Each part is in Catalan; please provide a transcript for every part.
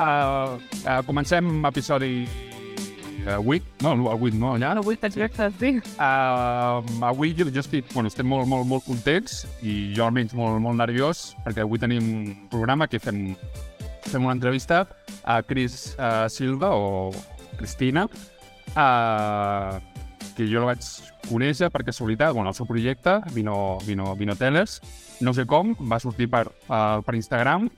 Uh, uh, comencem episodi uh, 8, no, el 8 no, allà. No vull t'exactes, sí. Uh, avui jo, jo estic, bueno, estem molt, molt, molt contents i jo almenys molt, molt nerviós perquè avui tenim un programa que fem, fem una entrevista a Cris uh, Silva o Cristina, uh, que jo la vaig conèixer per casualitat, bueno, el seu projecte, Vino, Vino, Vino Tellers, no sé com, va sortir per, uh, per Instagram,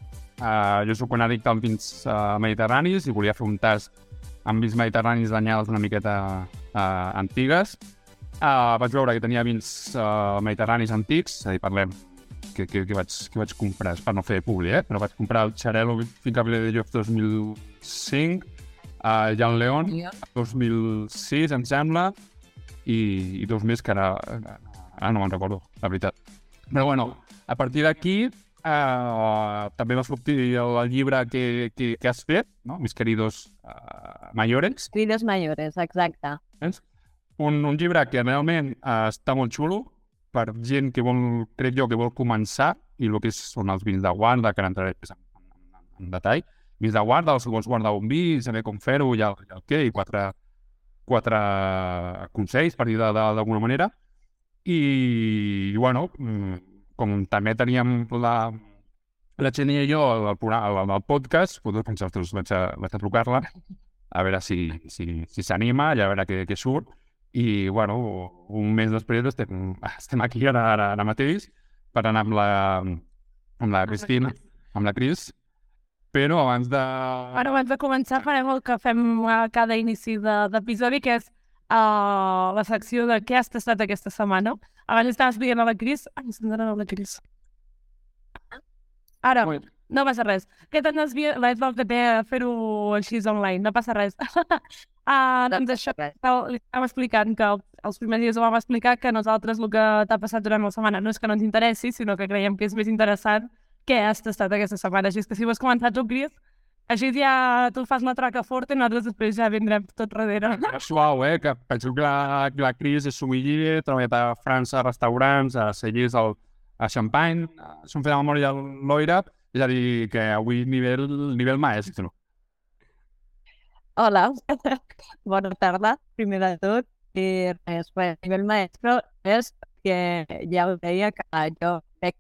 uh, jo sóc un addicte als vins uh, mediterranis i volia fer un tast amb vins mediterranis d'anyades una miqueta uh, antigues. Uh, vaig veure que tenia vins uh, mediterranis antics, és a dir, parlem que, que, que, vaig, que vaig comprar, per no fer publi, eh? però vaig comprar el Xarelo Fincable de Llof 2005, uh, Jan León, Ja. 2006, em sembla, i, i dos més que ara, ara no me'n recordo, la veritat. Però bueno, a partir d'aquí uh, també va sortir el, llibre que, que, que has fet, no? Mis queridos uh, mayores, Crides mayores, exacte. un, un llibre que realment uh, està molt xulo per gent que vol, crec jo, que vol començar i el que són els vins de guarda, que ara entraré en, en, en detall, vins de guarda, els vols guardar un vi, saber com fer-ho i el, el què, i quatre, quatre consells, per dir d'alguna manera. I, i bueno, mm, com també teníem la, la Xenia i jo al, programa, al, al podcast, doncs pensar, ostres, vaig a, vaig a trucar-la a veure si si, si s'anima i a veure què, què surt. I, bueno, un mes després estem, estem aquí ara, ara, ara mateix per anar amb la, amb la Cristina, amb la Cris, però abans de... Ara, abans de començar, farem el que fem a cada inici de- d'episodi, que és uh, la secció de què has tastat aquesta setmana. Abans estaves dient a la Cris... Ai, se'n donarà la Cris. Ara, no passa res. Què? La és que té a fer-ho així online, no passa res. uh, doncs això, estava- li estàvem explicant que els primers dies ho vam explicar que a nosaltres el que t'ha passat durant la setmana no és que no ens interessi, sinó que creiem que és més interessant què has tastat aquesta setmana. Així és que si vols començar tu, Cris, així ja tu fas la traca forta i nosaltres després ja vindrem tot darrere. Que suau, eh? Que penso que la, que la Cris és sommelier, ha treballat a França, a restaurants, a cellers, al, a Champagne, som fet la memòria a l'Oira, és a dir, que avui nivell, nivell maestro. Hola, bona tarda, primer de tot. I res, bé, a nivell maestro és que ja us deia que jo veig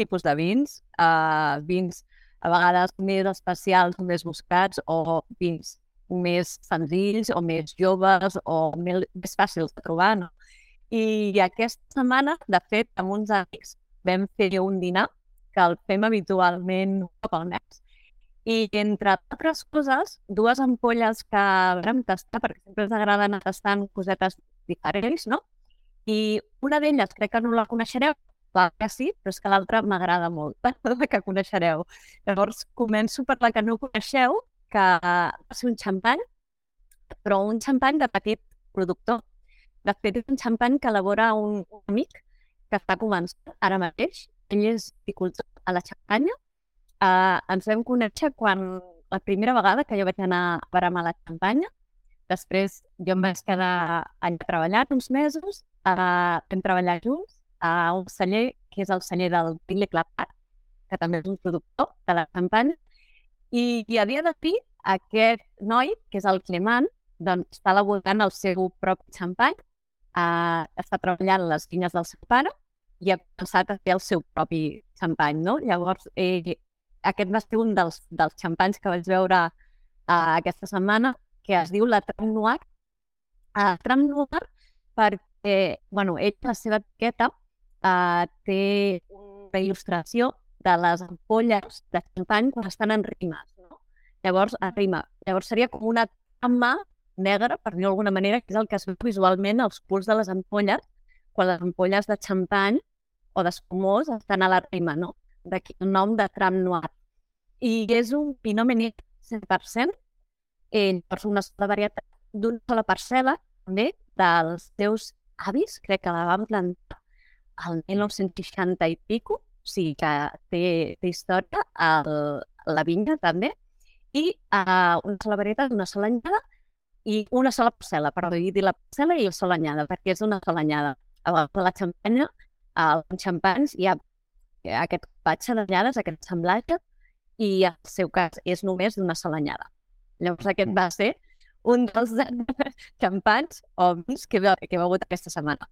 tipus de vins, uh, vins a vegades més especials, més buscats, o vins més senzills o més joves o més, més fàcils de trobar, no? I aquesta setmana, de fet, amb uns amics vam fer un dinar que el fem habitualment cop al mes i entre altres coses, dues ampolles que vam tastar, perquè sempre ens agrada anar tastant cosetes diferents, no? I una d'elles crec que no la coneixereu, clar que sí, però és que l'altra m'agrada molt, la que coneixereu. Llavors, començo per la que no coneixeu, que va ser un xampany, però un xampany de petit productor. De fet, és un xampany que elabora un, amic que està començant ara mateix. Ell és viticultor a la Xampanya, Uh, ens vam conèixer quan la primera vegada que jo vaig anar a Baramar a la campanya. Després jo em vaig quedar allà treballant uns mesos, uh, vam treballar junts a un celler que és el celler del Ville Clapat, que també és un productor de la campanya. I, i a dia d'avui aquest noi, que és el Clement, doncs està elaborant el seu propi xampany, uh, està treballant les vinyes del seu pare i ha pensat a fer el seu propi xampany, no? Llavors, eh, aquest va ser un dels, dels xampanys que vaig veure uh, aquesta setmana, que es diu la Tram Noir. Uh, Tram Noir perquè, bueno, ell, la seva etiqueta, uh, té una il·lustració de les ampolles de xampany quan estan en rimes, no? Llavors, a rima. Llavors seria com una trama negra, per dir-ho d'alguna manera, que és el que es veu visualment als punts de les ampolles, quan les ampolles de xampany o d'espumós estan a la rima, no? D'aquí el nom de Tram Noir. I és un Pinot Meunier 100%, eh, per una sola varietat d'una sola parcel·la, també, dels teus avis, crec que la van plantar al 1960 i pico, o sigui que té, té història, el, la vinya també, i uh, una sola varietat, una sola anyada, i una sola parcel·la, perdó, he dit la parcel·la i la sola anyada, perquè és una sola anyada. A la, xampanya, als xampans, hi ha aquest patge d'anyades, aquest semblatge, i el seu cas és només d'una sola anyada. Llavors aquest va ser un dels xampans o vins que he begut aquesta setmana.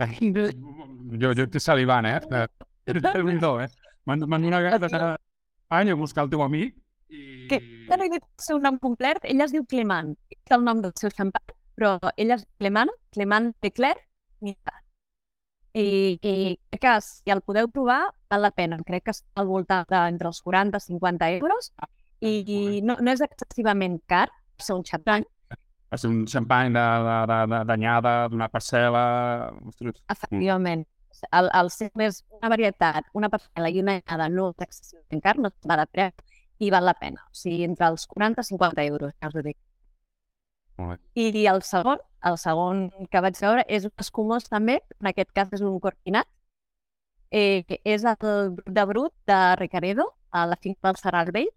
Jo, jo estic salivant, eh? Déu-n'hi-do, eh? M'han m'han donat ganes d'anar a any a buscar el teu amic i... Que no he dit el seu nom complet, ella es diu Clement, és el nom del seu xampan, però ella és Clement, Clement de Mira. I, i crec que si el podeu provar, val la pena. Crec que està al voltant d'entre els 40 i 50 euros i, i no, no és excessivament car ser un xampany. Va ser un xampany d'anyada, d'una parcel·la... Ostres, Efectivament. El, el ser més una varietat, una parcel·la i una anyada no és excessivament car, no va de preu i val la pena. O sigui, entre els 40 i 50 euros, ja us ho dic. molt bé. I el segon, el segon que vaig veure és un escumós també, en aquest cas és un corpinat, eh, que és el de brut de Recaredo, a la finca del Serral Vell,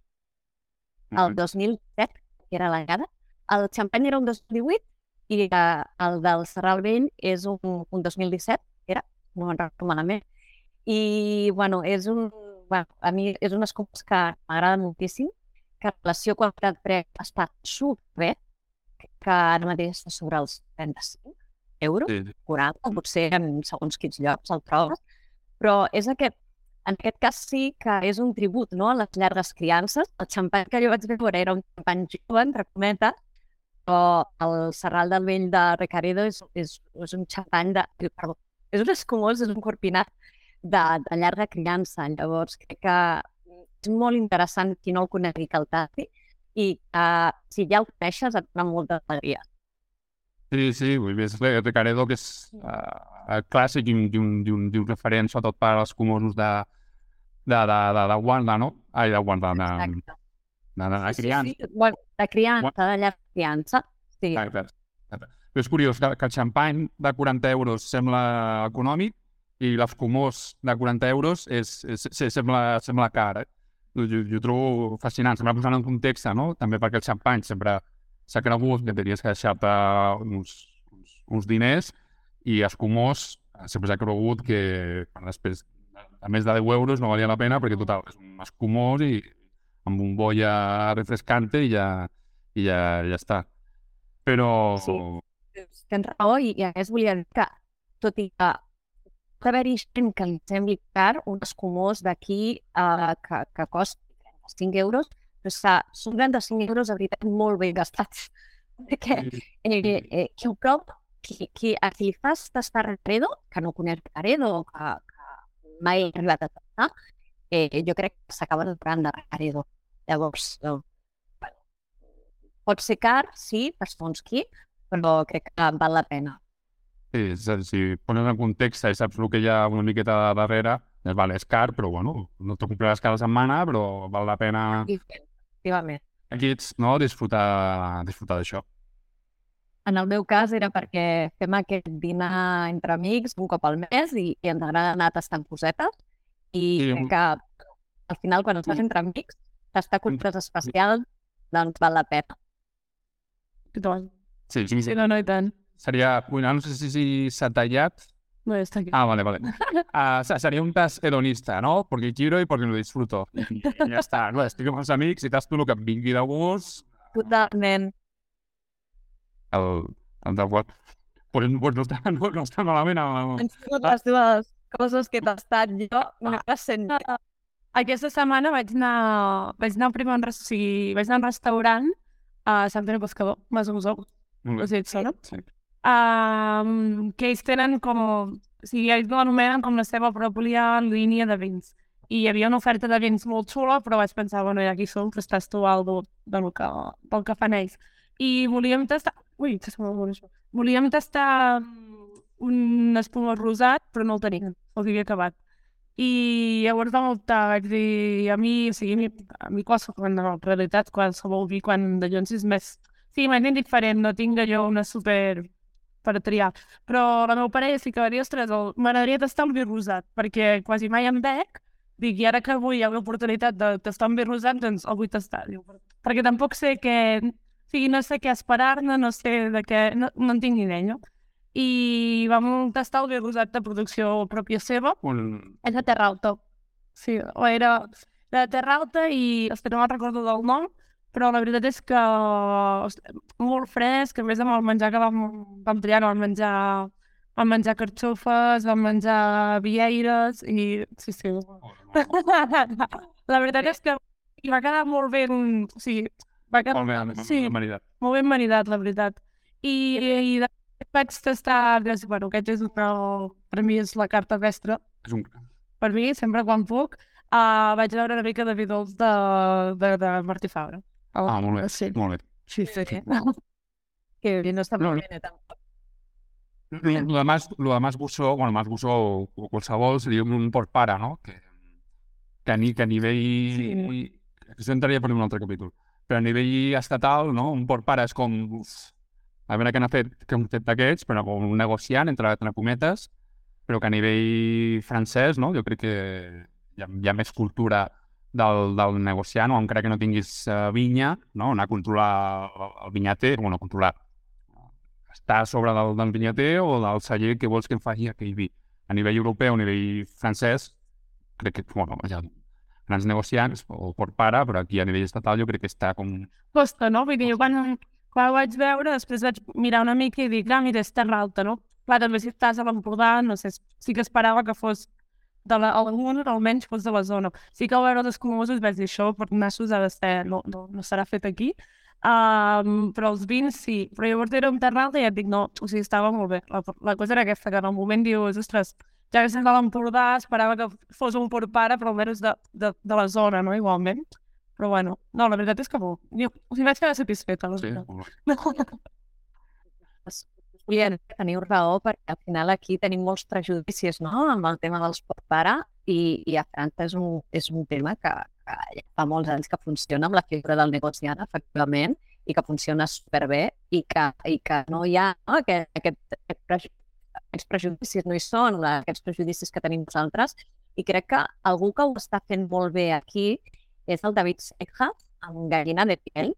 el 2007, que era l'anyada. El xampany era un 2018 i eh, el del Serral Vell és un, un 2017, era, no me'n recordo malament. I, bueno, és un, bueno, a mi és un escumós que m'agrada moltíssim, que la relació qualitat-preu està superbé, que ara mateix està sobre els 35 euros, Sí, 40, potser en segons quins llocs el trobes, però és aquest, en aquest cas sí que és un tribut no? a les llargues criances. El xampany que jo vaig veure era un xampany jove, entre cometes, però el Serral del Vell de Recaredo és, és, és un xampany de... Perdó, és un escumós, és un corpinat de, de llarga criança. Llavors, crec que és molt interessant qui no el conegui que el tasti i uh, si ja el coneixes et dona molta alegria. Sí, sí, vull dir, Recaredo, que és uh, clàssic i un, i un, i un, i un referent, sobretot per als comosos de, de, de, de, de Guarda, no? Ai, de Guarda, de, de, Exacte. de, de, de criança. Sí, sí. Bueno, de criança, de llarga criança. Sí, Exacte. exacte. Però és curiós que, que el xampany de 40 euros sembla econòmic i l'escumós de 40 euros és, és, és, sembla, sembla car, eh? Jo, jo, trobo fascinant, sembla posant en context, no? També perquè el xampany sempre s'ha cregut que tenies que deixar-te uns, uns, uns diners i escumós sempre s'ha cregut que després a més de 10 euros no valia la pena perquè total, és un escumós i amb un boia refrescante i ja, i ja, ja està. Però... Sí. tens raó i, a més volia dir que, tot i que pot haver-hi gent que li sembli car, un escumós d'aquí uh, que, que costa 35 euros, però és que són 35 euros de veritat molt ben gastats. Perquè eh, eh, qui ho prova, qui, qui, a qui li fas tastar Recaredo, que no coneix Recaredo, que, que mai ha arribat a tastar, eh, jo crec que s'acaba de de Recaredo. Llavors, eh, bueno, pot ser car, sí, per segons qui, però crec que val la pena. Sí, és a dir, si poses en context i saps el que hi ha una miqueta darrere, doncs vale, és car, però bueno, no t'ho compraràs cada setmana, però val la pena efectivament. aquí ets, no, disfrutar, disfrutar d'això. En el meu cas era perquè fem aquest dinar entre amics un cop al mes i, i ens agrada anar tastant cosetes i Sí, crec que al final quan ens fas entre amics tastar coses especials doncs val la pena. Sí, sí, Sí, no, no, i tant. Seria, bueno, no sé si, si s'ha tallat. No, ja està aquí. Ah, vale, vale. Uh, sería un tas hedonista, ¿no? Porque quiero y porque lo disfruto. Y, ya está, no? Estic amb els amics i tasto el que em vingui de gust, Totalment. el, el de qual... Pues, pues no, està, no, no està malament. El, Han sigut les dues coses que he tastat jo, m'he sent Ah, Aquesta setmana vaig anar, vaig anar primer a un, res- o sigui, vaig anar a un restaurant a Sant Pere Pescador, Mas Usó, no sé si et sona. Sí. um, que ells tenen com... O sigui, ells l'anomenen com la seva pròpia línia de vins. I hi havia una oferta de vins molt xula, però vaig pensar, bueno, ja aquí som, però estàs tu algo del que, del que fan ells. I volíem tastar... Ui, que sembla molt això. Volíem tastar un espumós rosat, però no el tenien, els havia acabat. I llavors vam optar, vaig dir, a mi, o sigui, a mi, a mi qualsevol, en realitat, qualsevol vi, quan de llavors és més... Sí, m'ha indiferent, no tinc allò una super per triar. Però la meva parella sí que va dir, ostres, el- m'agradaria tastar un vi rosat, perquè quasi mai em bec, dic, i ara que avui hi ha l'oportunitat de tastar un vi rosat, doncs el vull tastar. Diu, per- perquè tampoc sé què... O sigui, no sé què esperar-ne, no sé de què... No, no en tinc ni idea, no? I vam tastar el vi rosat de producció pròpia seva, Un... És de Terra Alto. Sí, o era... de Terra Alta i, és que no me'n recordo del nom, però la veritat és que molt fresc, a més amb el menjar que vam, vam triar, no, vam menjar, vam menjar carxofes, vam menjar vieires i... Sí, sí. la veritat és que va quedar molt ben... O sigui, va quedar... Molt bé, Sí. maridat. molt ben maridat, la veritat. I, i de vaig tastar, doncs, bueno, aquest és una, per mi és la carta mestra, És un... per mi, sempre quan puc, uh, vaig veure una mica de vídeos de, de, de Martí Fabra. El- Ah, molt bé, Sí, molt bé. sí, sí. sí. Que no està No, no. molt bé, tampoc. Lo de más, lo de más buso, bueno, más buso o, o qualsevol seria un port pare, no? Que, que, a, ni, que a nivell... Sí. Això entraria per un altre capítol. Però a nivell estatal, no? Un port pare és com... Uf, a veure què han fet, han fet d'aquests, però com un negociant, entre, entre cometes, però que a nivell francès, no? Jo crec que hi ha, hi ha més cultura del, del negociant, o encara que no tinguis uh, vinya, no? anar a controlar el, el vinyater, bueno, controlar, està a sobre del, del vinyater o del celler que vols que em faci aquell vi. A nivell europeu, a nivell francès, crec que, bueno, ha grans negociants o port pare, però aquí a nivell estatal jo crec que està com... Costa, no? Vull dir, quan, quan ho vaig veure, després vaig mirar una mica i dic, ah, mira, és Terra Alta, no? Clar, també si estàs a l'Empordà, no sé, sí que esperava que fos de la, algun, almenys fos de la zona. Sí que al veure els escumosos vaig dir, això per nassos ha de ser, no, no, no serà fet aquí. Um, però els vins sí, però llavors era un Terra Alta i ja et dic, no, o sigui, estava molt bé. La, la cosa era aquesta, que en el moment dius, ostres, ja que sent de l'Empordà, esperava que fos un port pare, però almenys de, de, de la zona, no? Igualment. Però bueno, no, la veritat és que bo. Jo, o sigui, vaig quedar satisfeta, Sí. Bien, teniu raó, perquè al final aquí tenim molts prejudicis no? amb el tema dels pare i, i a França és un, és un tema que, que ja fa molts anys que funciona amb la figura del negociant, efectivament, i que funciona superbé i que, i que no hi ha no? Aquest, aquest, aquest preju aquests prejudicis no hi són, aquests prejudicis que tenim nosaltres, i crec que algú que ho està fent molt bé aquí és el David Seja, amb Gallina de Piel,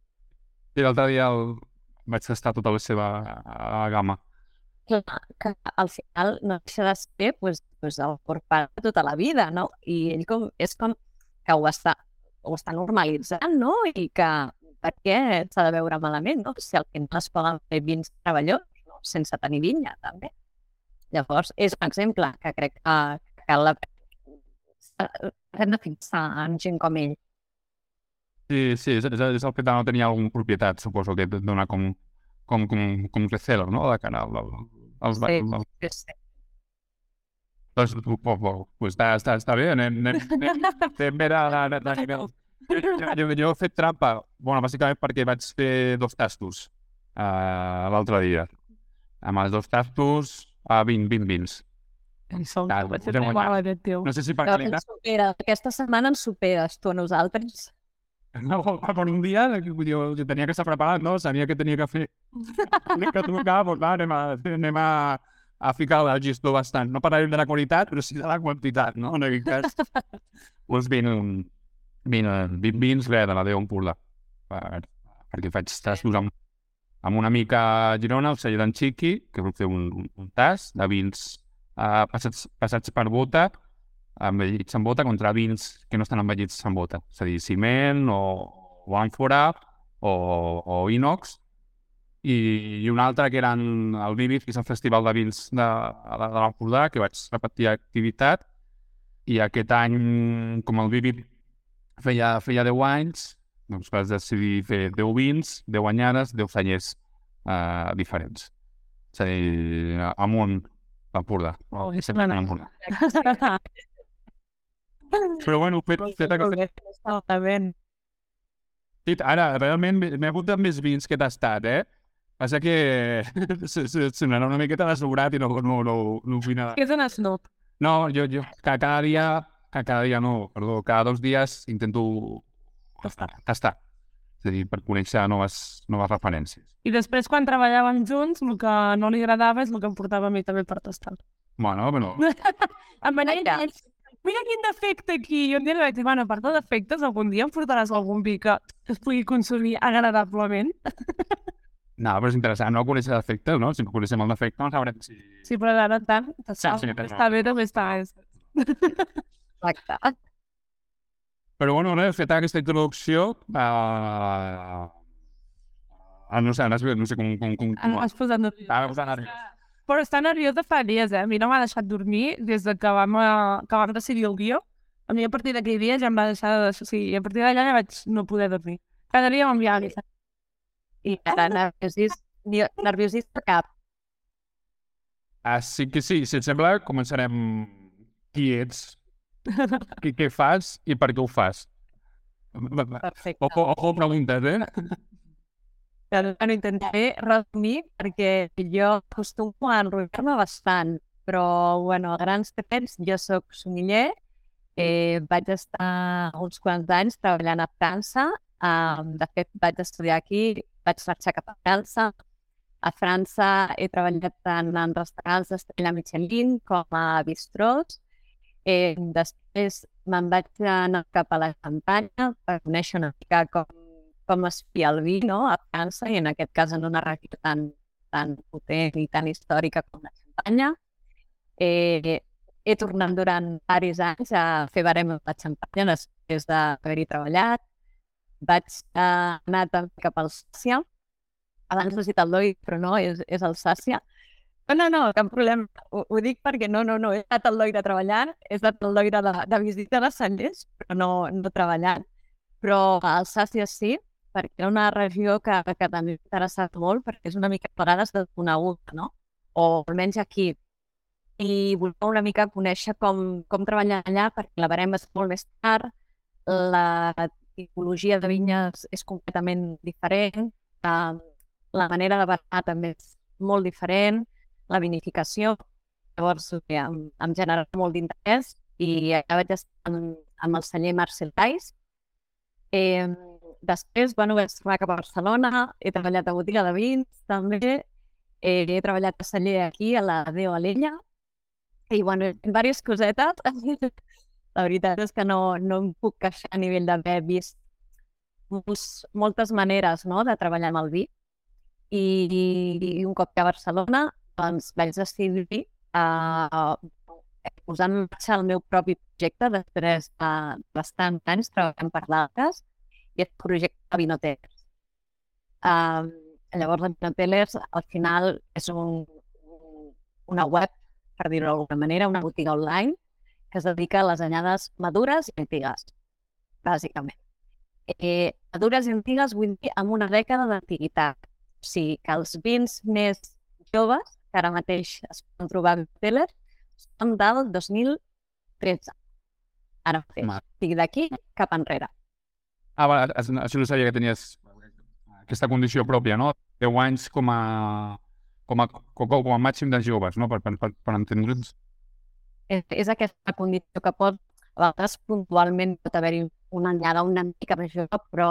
I l'altre dia el... vaig tastar tota la seva uh, gamma. que, que al final no deixa de ser pues, pues el de tota la vida, no? I ell com, és com que ho està, ho està normalitzant, no? I que per què s'ha de veure malament, no? Si al final es poden fer vins treballadors, no? sense tenir vinya, també. Llavors, és un exemple que crec que, que cal la... hem de fixar en gent com ell. Sí, sí, és, és, és el fet de no tenir alguna propietat, suposo, que et dona com, com, com, com recelo, no?, de cara al, al, al, Sí. al, Sí, sí. Doncs, pues, pues, pues està, està, està bé, anem, anem, anem, anem bé de, de, de nivell. Jo, jo, jo he fet trampa, bueno, bàsicament perquè vaig fer dos tastos uh, l'altre dia. Amb els dos tastos, a 20, 20 vins. Som, Ah, tio. No sé si per qualitat... ens supera, aquesta setmana ens superes tu a nosaltres. No, per un dia, jo, jo tenia que estar preparat, no? Sabia que tenia que fer... Tenia que trucar, doncs va, anem a, anem a, a ficar el gestor bastant. No parlarem de la qualitat, però sí de la quantitat, no? En aquest cas, doncs 20, 20, 20 vins, res, de la Déu Empordà. Per, perquè faig tastos amb, amb una mica a Girona, el celler d'en Xiqui, que vull fer un, un, un tas de vins uh, passats, passats per bota, envellits en bota contra vins que no estan envellits en bota. És a dir, ciment o, o àmfora o, o inox. I, I un altre que eren el Vivid, que és el festival de vins de, de, de l'Empordà, que vaig repetir activitat. I aquest any, com el Vivid feia, feia 10 anys, doncs vas decidir fer 10 vins, 10 anyades, 10 cellers uh, diferents. És a dir, amunt, l'Empordà. Oh, és l'Empordà. Però bueno, fet, fet aquesta... Ara, realment m'he de més vins que he tastat, eh? Passa que sonarà una miqueta desobrat i no, no, no, no. Que és un snob. No, jo, jo, que cada dia, que cada dia no, perdó, cada dos dies intento tastar. tastar. És a dir, per conèixer noves, noves referències. I després, quan treballàvem junts, el que no li agradava és el que em portava a mi també per tastar. Bueno, però... Em venia Mira. quin defecte aquí. I un dia li vaig dir, bueno, a part de defectes, algun dia em portaràs algun vi que es pugui consumir agradablement. No, però és interessant no conèixer l'efecte, no? Si no coneixem el defecte, no sabrem si... Sí, però en tant, tastar, Sí, sí, està bé, també està. És... Exacte. Però, bueno, ara, feta aquesta introducció, uh, uh, no sé, no sé, no sé com... com, com, com Has posat nerviós. Ah, posat nerviós. Però està nerviosa fa dies, eh? A mi no m'ha deixat dormir des de que vam, eh, que vam decidir el guió. A mi a partir d'aquell dia ja em va deixar de... O sigui, a partir d'allà ja vaig no poder dormir. Cada dia m'enviava missatge. I ara nerviosís, ni- nerviosista cap. Ah, sí que sí, si et sembla, començarem qui ets, què, què fas i per què ho fas. Perfecte. Ojo, ojo preguntes, eh? Bueno, intentaré resumir perquè jo acostumo a enrotllar-me bastant, però, bueno, a grans trets, jo sóc sommelier, eh, vaig estar uns quants anys treballant a França, um, de fet vaig estudiar aquí, vaig marxar cap a França, a França he treballat tant en restaurants d'estrella Michelin com a bistrós, eh, després me'n vaig anar cap a la Campanya per conèixer una mica com com es feia el vi no? a França i en aquest cas en una regió tan, tan potent i tan històrica com la Xampanya. Eh, he tornat durant diversos anys a fer barem amb la Xampanya després d'haver-hi treballat. Vaig eh, anar també cap al Sàcia. Abans he dit el Doi, però no, és, és el Sàcia. No, no, no, cap problema. Ho, ho dic perquè no, no, no, he estat al Loira treballant, he estat al Loira de, de visita de cellers, però no, no treballant. Però al Sàcia sí, perquè una regió que, que també m'ha interessat molt, perquè és una mica a vegades desconeguda, no? O almenys aquí. I volia una mica conèixer com, com treballar allà, perquè la és molt més tard, la tipologia de vinyes és completament diferent, la, la manera de barrar també és molt diferent, la vinificació. Llavors, bé, em, em genera molt d'interès i allà vaig estar amb, amb el celler Marcel Tais. Eh, després, bueno, vaig tornar cap a Barcelona, he treballat a botiga de vins, també, eh, he treballat a celler aquí, a la Déu Alella, i, bueno, en diverses cosetes. la veritat és que no, no em puc queixar a nivell d'haver vist molts, moltes maneres no, de treballar amb el vi. I, i un cop que a Barcelona doncs, vaig decidir uh, posar en marxa el meu propi projecte després de bastants anys treballant per d'altres i és el projecte Vinotelers. Um, llavors, el Vinotelers al final és un, una web, per dir-ho d'alguna manera, una botiga online que es dedica a les anyades madures i antigues, bàsicament. Eh, madures i antigues vull dir amb una dècada d'antiguitat. O sigui, que els vins més joves, que ara mateix es poden trobar a Vinotelers, són del 2013. Ara mateix. Ma- O sigui, d'aquí cap enrere. Ah, va, això no sabia que tenies aquesta condició pròpia, no? 10 anys com a, com a, com, com a màxim de joves, no? Per, per, per, per entendre'ns. és, és aquesta condició que pot, a vegades puntualment pot haver-hi una anyada una mica més jove, però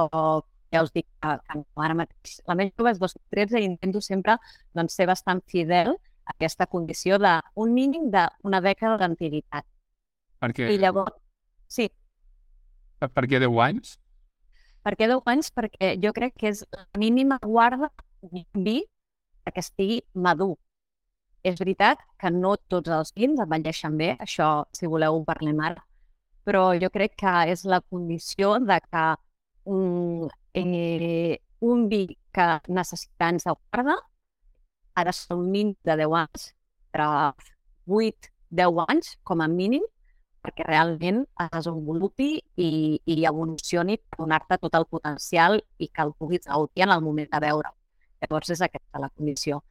ja us dic que, que ara mateix la més jove és 2013 i intento sempre doncs, ser bastant fidel a aquesta condició d'un mínim d'una dècada d'antiguitat. Perquè, I llavors, sí, per, per què 10 anys? Per què 10 anys? Perquè jo crec que és la mínima guarda vi perquè estigui madur. És veritat que no tots els vins envelleixen bé, això, si voleu, ho parlem ara, però jo crec que és la condició de que un, eh, un vi que necessita anys de guarda ha de ser un mínim de 10 anys, entre 8-10 anys com a mínim, perquè realment es desenvolupi i, i evolucioni per donar-te tot el potencial i que el puguis gaudir en el moment de veure. Llavors és aquesta la condició.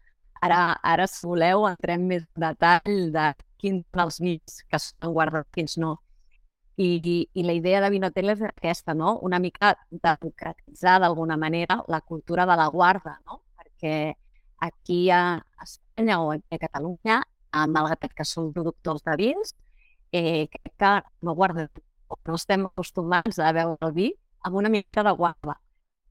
Ara, ara si voleu, entrem més en detall de quins són els vins que són guardats, quins no. I, i, I la idea de Vinotel és aquesta, no? Una mica democratitzar d'alguna manera la cultura de la guarda, no? Perquè aquí a Espanya o a Catalunya, malgrat que som productors de vins, eh, que no guardem o no estem acostumats a veure el vi amb una mica de guarda.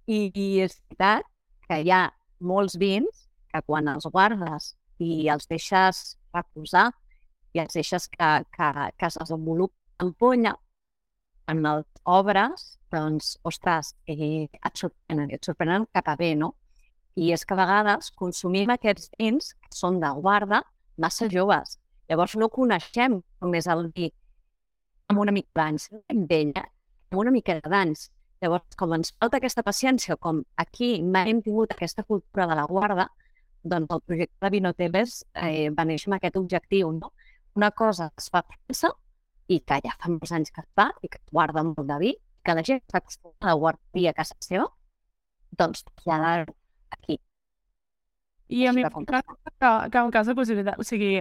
I, i és veritat que hi ha molts vins que quan els guardes i els deixes reposar i els deixes que, que, que es desenvolupen en polla, en les obres, doncs, ostres, eh, et sorprenen, et sorprenen cap a bé, no? I és que a vegades consumim aquests vins que són de guarda massa joves. Llavors no coneixem com és el vi amb una mica d'anys d'ella. amb una mica de danys. Llavors, com ens falta aquesta paciència, com aquí mai hem tingut aquesta cultura de la guarda, doncs el projecte de Vinoteles eh, va néixer amb aquest objectiu, no? Una cosa es fa a França i que ja fa molts anys que es fa i que es guarda molt de vi, que la gent està acostumada a guardar vi a casa seva, doncs traslladar aquí. I a mi que, que en cas de possibilitat, o sigui,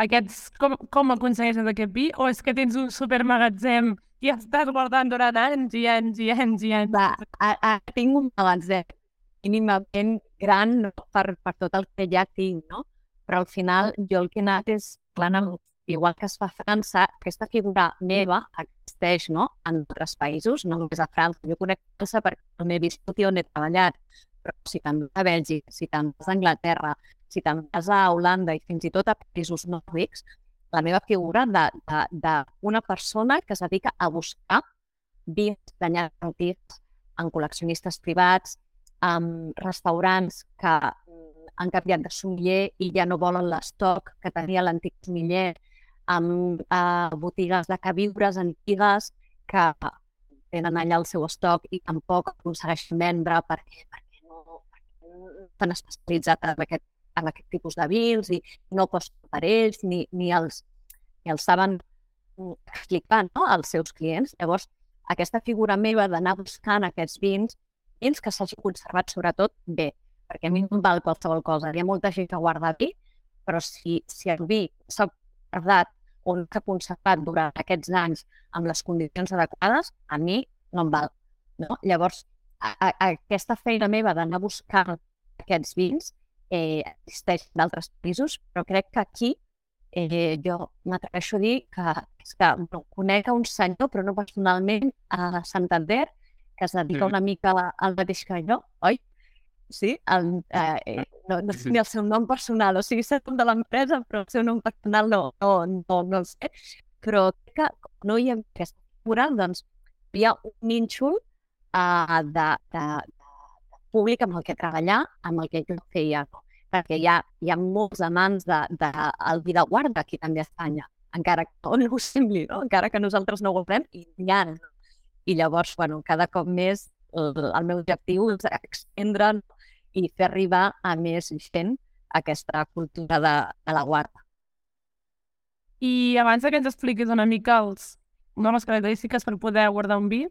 aquests, com, com aconsegueixes aquest vi? O és que tens un supermagatzem i estàs guardant durant anys i anys i anys i anys? Va, ara tinc un magatzem mínimament gran no? per, per tot el que ja tinc, no? Però al final jo el que he anat és, clar, igual que es fa a França, aquesta figura meva existeix no? en altres països, no només a França. Jo conec França perquè m'he viscut i on he treballat, però si te'n a Bèlgica, si te'n a Anglaterra, si te'n vas a Holanda i fins i tot a països nòrdics, la meva figura d'una persona que es dedica a buscar vins d'anyats antics en col·leccionistes privats, amb restaurants que mm, han canviat de sommelier i ja no volen l'estoc que tenia l'antic sommelier, amb uh, botigues de queviures antigues que tenen allà el seu estoc i tampoc aconsegueixen vendre perquè, perquè no, perquè no estan especialitzats en aquest, en aquest tipus de vins i no costen per ells ni, ni, els, ni els saben explicar no, als seus clients. Llavors, aquesta figura meva d'anar buscant aquests vins, vins que s'hagi conservat sobretot bé, perquè a mi no em val qualsevol cosa. Hi ha molta gent que guarda vi, però si, si el vi s'ha guardat o s'ha conservat durant aquests anys amb les condicions adequades, a mi no em val. No? Llavors, a, a, aquesta feina meva d'anar a buscar aquests vins eh, existeix d'altres països, però crec que aquí eh, jo m'atreveixo a dir que, és que no, conec un senyor, però no personalment, a Santander, que es dedica una mica al mateix que jo, oi? Sí, el, eh, eh, no, no sé ni el seu nom personal, o sigui, sé el de l'empresa, però el seu nom personal no, no, no, no el sé. Però que no hi ha aquesta figura, doncs hi ha un nínxol uh, de, de, públic amb el que treballar, amb el que jo feia. Perquè hi ha, hi ha molts amants de, de, el vida guarda aquí també a Espanya, encara que no ho sembli, no? encara que nosaltres no ho guardem, i hi ha. I llavors, bueno, cada cop més el, el meu objectiu és extendre i fer arribar a més gent aquesta cultura de, de la guarda. I abans que ens expliquis una mica els, de les característiques per poder guardar un vi,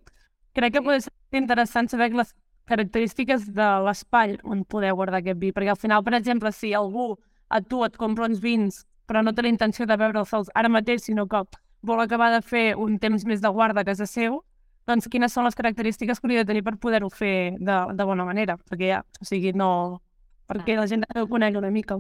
crec que pot ser interessant saber les característiques de l'espai on poder guardar aquest vi, perquè al final, per exemple, si algú a tu et compra uns vins però no té la intenció de beure'ls ara mateix, sinó que vol acabar de fer un temps més de guarda a casa seu, doncs quines són les característiques que hauria de tenir per poder-ho fer de, de bona manera, perquè ja, o sigui, no... perquè la gent ho conegui una mica.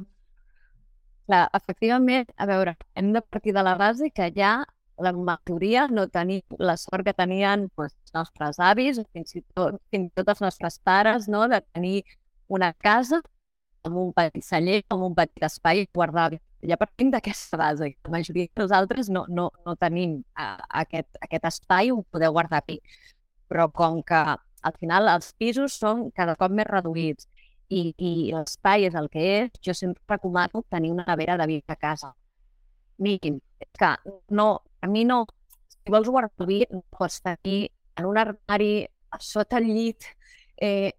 Clar, efectivament, a veure, hem de partir de la base que ja la majoria no tenim la sort que tenien doncs, els nostres avis, fins i tot, fins i tot els nostres pares, no? de tenir una casa amb un petit celler, amb un petit espai guardar ja partim d'aquesta base. La majoria de nosaltres no, no, no tenim uh, aquest, aquest espai on poder guardar vi. Però com que al final els pisos són cada cop més reduïts i, i l'espai és el que és, jo sempre recomano tenir una nevera de vi a casa. Mínim. Que no, a mi no... Si vols guardar vi, no pots tenir en un armari, a sota el llit, eh,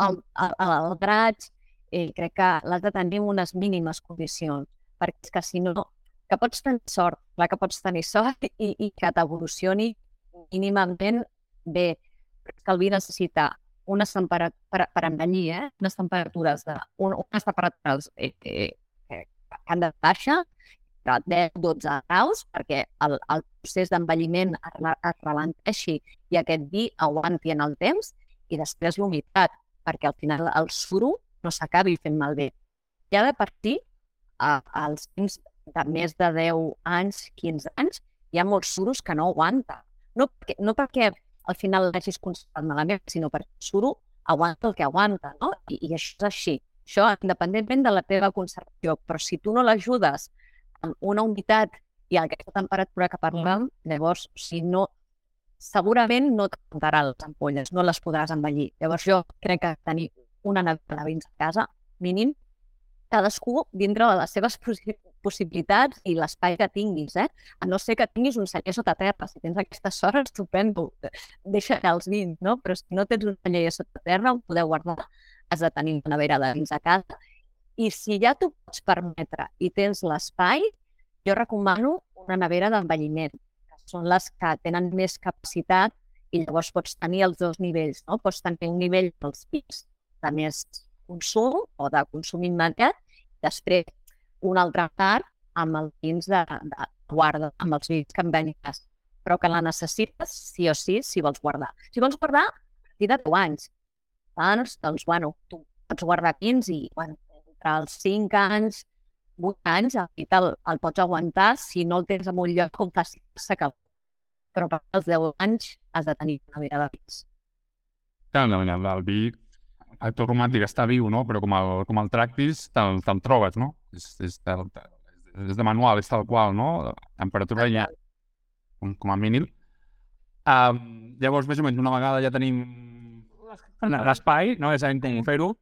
al, al, al draig, eh, crec que l'has de tenir en unes mínimes condicions perquè és que si no, que pots tenir sort, clar que pots tenir sort i, i que t'evolucioni mínimament bé. Que el vi necessita unes temperatures, per, per envellir, eh? unes temperatures de, un, unes temperatures eh, eh, que han de baixa, de 10-12 graus, perquè el, el procés d'envelliment es, ralenteixi i aquest vi aguanti en el temps, i després l'humitat, perquè al final el suro no s'acabi fent malbé. Ha de partir a, als fills de més de 10 anys, 15 anys, hi ha molts suros que no aguanta. No perquè, no perquè al final l'hagis conservat malament, sinó perquè el suro aguanta el que aguanta, no? I, I això és així. Això independentment de la teva conservació. Però si tu no l'ajudes amb una humitat i aquesta temperatura que parlem, llavors, si no, segurament no t'apuntarà les ampolles, no les podràs envellir. Llavors jo crec que tenir una nevera de vins a casa, mínim, cadascú dintre de les seves possi- possibilitats i l'espai que tinguis, eh? A no ser que tinguis un celler sota terra. Si tens aquesta sort, estupendo. Deixa els vins, no? Però si no tens un celler sota terra, on podeu guardar, has de tenir una nevera de vins a casa. I si ja t'ho pots permetre i tens l'espai, jo recomano una nevera d'envelliment, que són les que tenen més capacitat i llavors pots tenir els dos nivells, no? Pots tenir un nivell dels vins de més consum o de consum immediat, després un altre part amb els vins de, de guarda, amb els vins que envelliràs, però que la necessites sí o sí si vols guardar. Si vols guardar, a partir de 10 anys. Doncs, bueno, tu pots guardar 15 i, bueno, entre els 5 anys, 8 anys, el, vi te'l el pots aguantar si no el tens en un lloc on faci s'acaba. Però per als 10 anys has de tenir una vida de vins. Clar, el, el, el vi, to romàntic està viu, no? Però com el, com el tractis, te'l te trobes, no? És, és, de, és de manual, és tal qual, no? Temperatura ja, com, com a mínim. Um, llavors, més o menys, una vegada ja tenim l'espai, no? Ja sabem com fer-ho.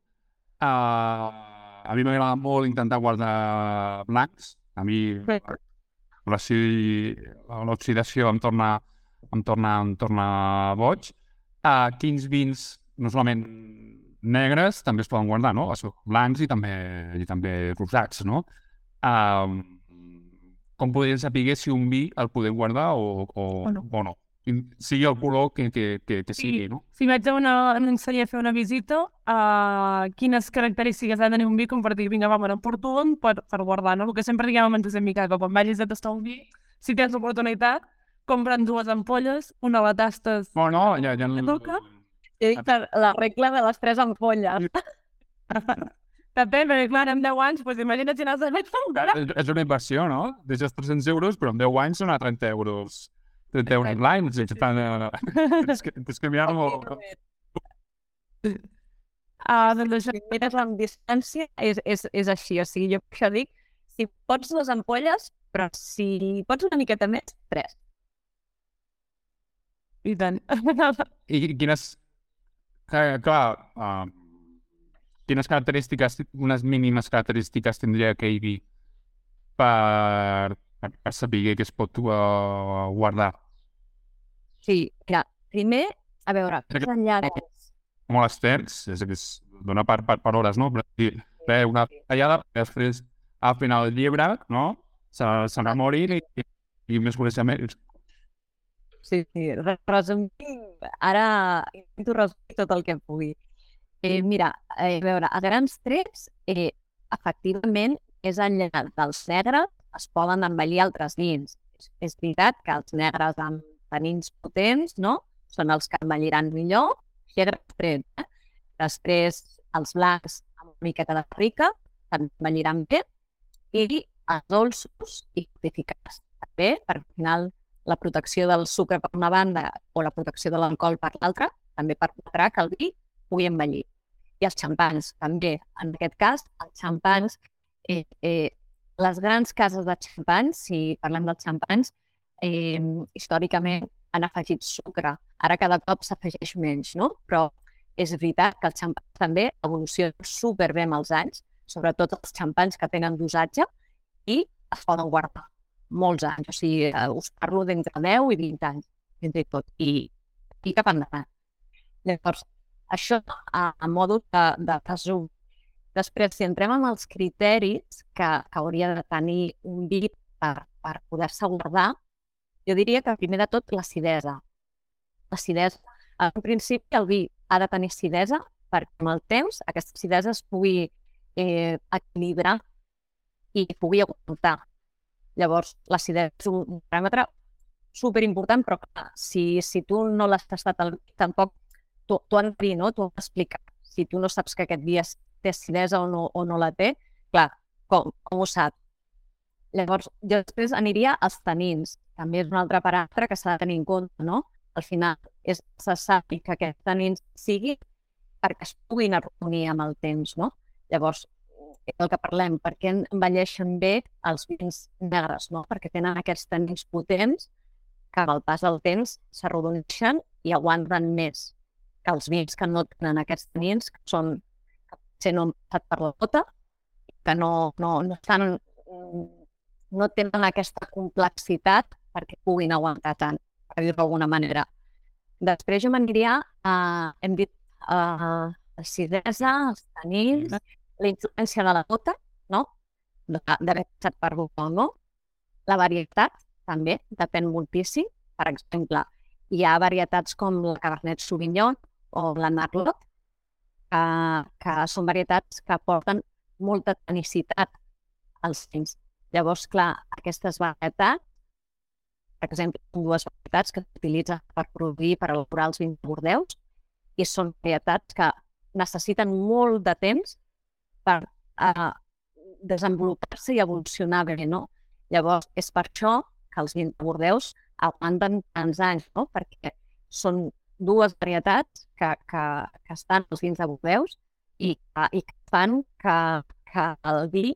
Uh, a mi m'agrada molt intentar guardar blancs. A mi l'oxi- l'oxidació em torna, em torna, em torna boig. Uh, quins vins, no solament negres, també es poden guardar, no? Blancs i també, i també rosats, no? Uh, com podríem saber si un vi el podem guardar o, o, O no. o no? Sigui el color que, que, que, que sigui, no? Si vaig a una, a un celler a fer una visita, uh, quines característiques ha de tenir un vi com per dir, vinga, va, me n'emporto un per, per guardar, no? El que sempre diguem amb en Mica, que quan vagis a tastar un vi, si tens l'oportunitat, compra'n dues ampolles, una la tastes No, no, ja... ja Que toca? He dit la- la regla de les tres ampolles. Depèn, perquè clar, en 10 anys, doncs imagina't si n'has de fer és una inversió, no? Deixes 300 euros, però en 10 anys són a 30 euros. 30 euros l'any, o sigui, tant, eh, tens que, tens que mirar-ho. Ah, doncs això, Si mires amb distància, és, és, és així. O sigui, jo per això dic, si pots dues ampolles, però si pots una miqueta més, tres. i tant. I quines... Clar, clar uh, quines característiques, unes mínimes característiques tindria aquell vi per, per, per saber que es pot uh, guardar? Sí, mira, primer, a veure, més enllà de... Com les terns, és que es dona per, per, per hores, no? Però, sí, bé, una tallada, després al final el llibre, no? Se, se n'amori i, i, més coneixements. Sí, sí, re- resumint, ara intento resumir tot el que pugui. Eh, mira, eh, a veure, a grans trets, eh, efectivament, és enllà dels negres, es poden envellir altres vins. És, és veritat que els negres amb tanins potents, no?, són els que envelliran millor, així a grans trets. Eh? Després, els blancs amb una miqueta de rica, envelliran bé, i els dolços i fortificats. També, perquè al final la protecció del sucre per una banda o la protecció de l'alcohol per l'altra, també permetrà que el vi pugui envellir. I els xampans, també. En aquest cas, els xampans, eh, eh, les grans cases de xampans, si parlem dels xampans, eh, històricament han afegit sucre. Ara cada cop s'afegeix menys, no? Però és veritat que els xampans també evolucionen superbé amb els anys, sobretot els xampans que tenen dosatge, i es poden guardar molts anys, o sigui, eh, us parlo d'entre 10 i 20 anys, i tot, i, i cap endavant. Llavors, això a, a modo de, de resum. Després, si entrem en els criteris que, que hauria de tenir un vi per, per poder-se guardar, jo diria que primer de tot l'acidesa. L'acidesa, en principi el vi ha de tenir acidesa perquè amb el temps aquesta acidesa es pugui eh, equilibrar i pugui aguantar. Llavors, l'acidesa és un paràmetre superimportant, però clar, si, si tu no l'has tastat, el, tampoc tu han dir, no? Has d'explicar. Si tu no saps que aquest vi té acidesa o no, o no la té, clar, com, com ho saps? Llavors, jo després aniria als tanins. També és un altre paràmetre que s'ha de tenir en compte, no? Al final, és necessari que aquests tanins sigui perquè es puguin arrodonir amb el temps, no? Llavors, el que parlem, per què envelleixen bé els vins negres, no? Perquè tenen aquests tanins potents que amb el pas del temps s'arrodoneixen i aguanten més que els vins que no tenen aquests tanins, que són que no han passat per la bota, que no, no, no estan no tenen aquesta complexitat perquè puguin aguantar tant, per dir-ho d'alguna manera. Després jo m'aniria a, hem dit, a l'acidesa, els tanins, la influència de la gota, no? d'haver passat per gota o no. La varietat, també, depèn moltíssim. Per exemple, hi ha varietats com la Cabernet Sauvignon o la Merlot, que, que són varietats que porten molta tonicitat als vins. Llavors, clar, aquestes varietats, per exemple, dues varietats que s'utilitzen per produir, per elaborar els vins de Bordeus, i són varietats que necessiten molt de temps per uh, desenvolupar-se i evolucionar bé, no? Llavors, és per això que els vins de Bordeus aguanten tants anys, no? Perquè són dues varietats que, que, que estan als vins de Bordeus i, i que fan que, que el vi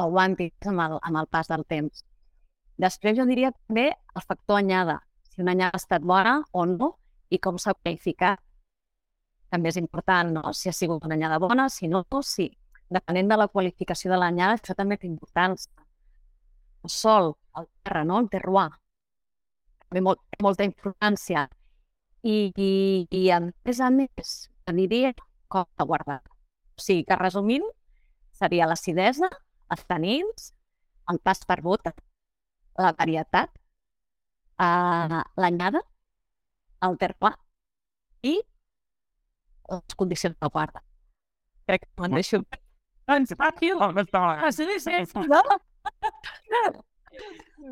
aguanti amb el, amb el pas del temps. Després jo diria també el factor anyada, si una anyada ha estat bona o no i com s'ha qualificat. També és important, no? Si ha sigut una anyada bona, si no, si depenent de la qualificació de l'anyada, això també té importància. El sol, el terra, no? el terroir, també molt, molta importància. I, i, i a més a més, aniria com a guardar. O sigui que resumint, seria l'acidesa, els tanins, el pas per bota, la varietat, uh, l'anyada, el terroir i les condicions de guarda. Crec que me'n deixo. Ens fa aquí Ah, sí, sí, sí. No?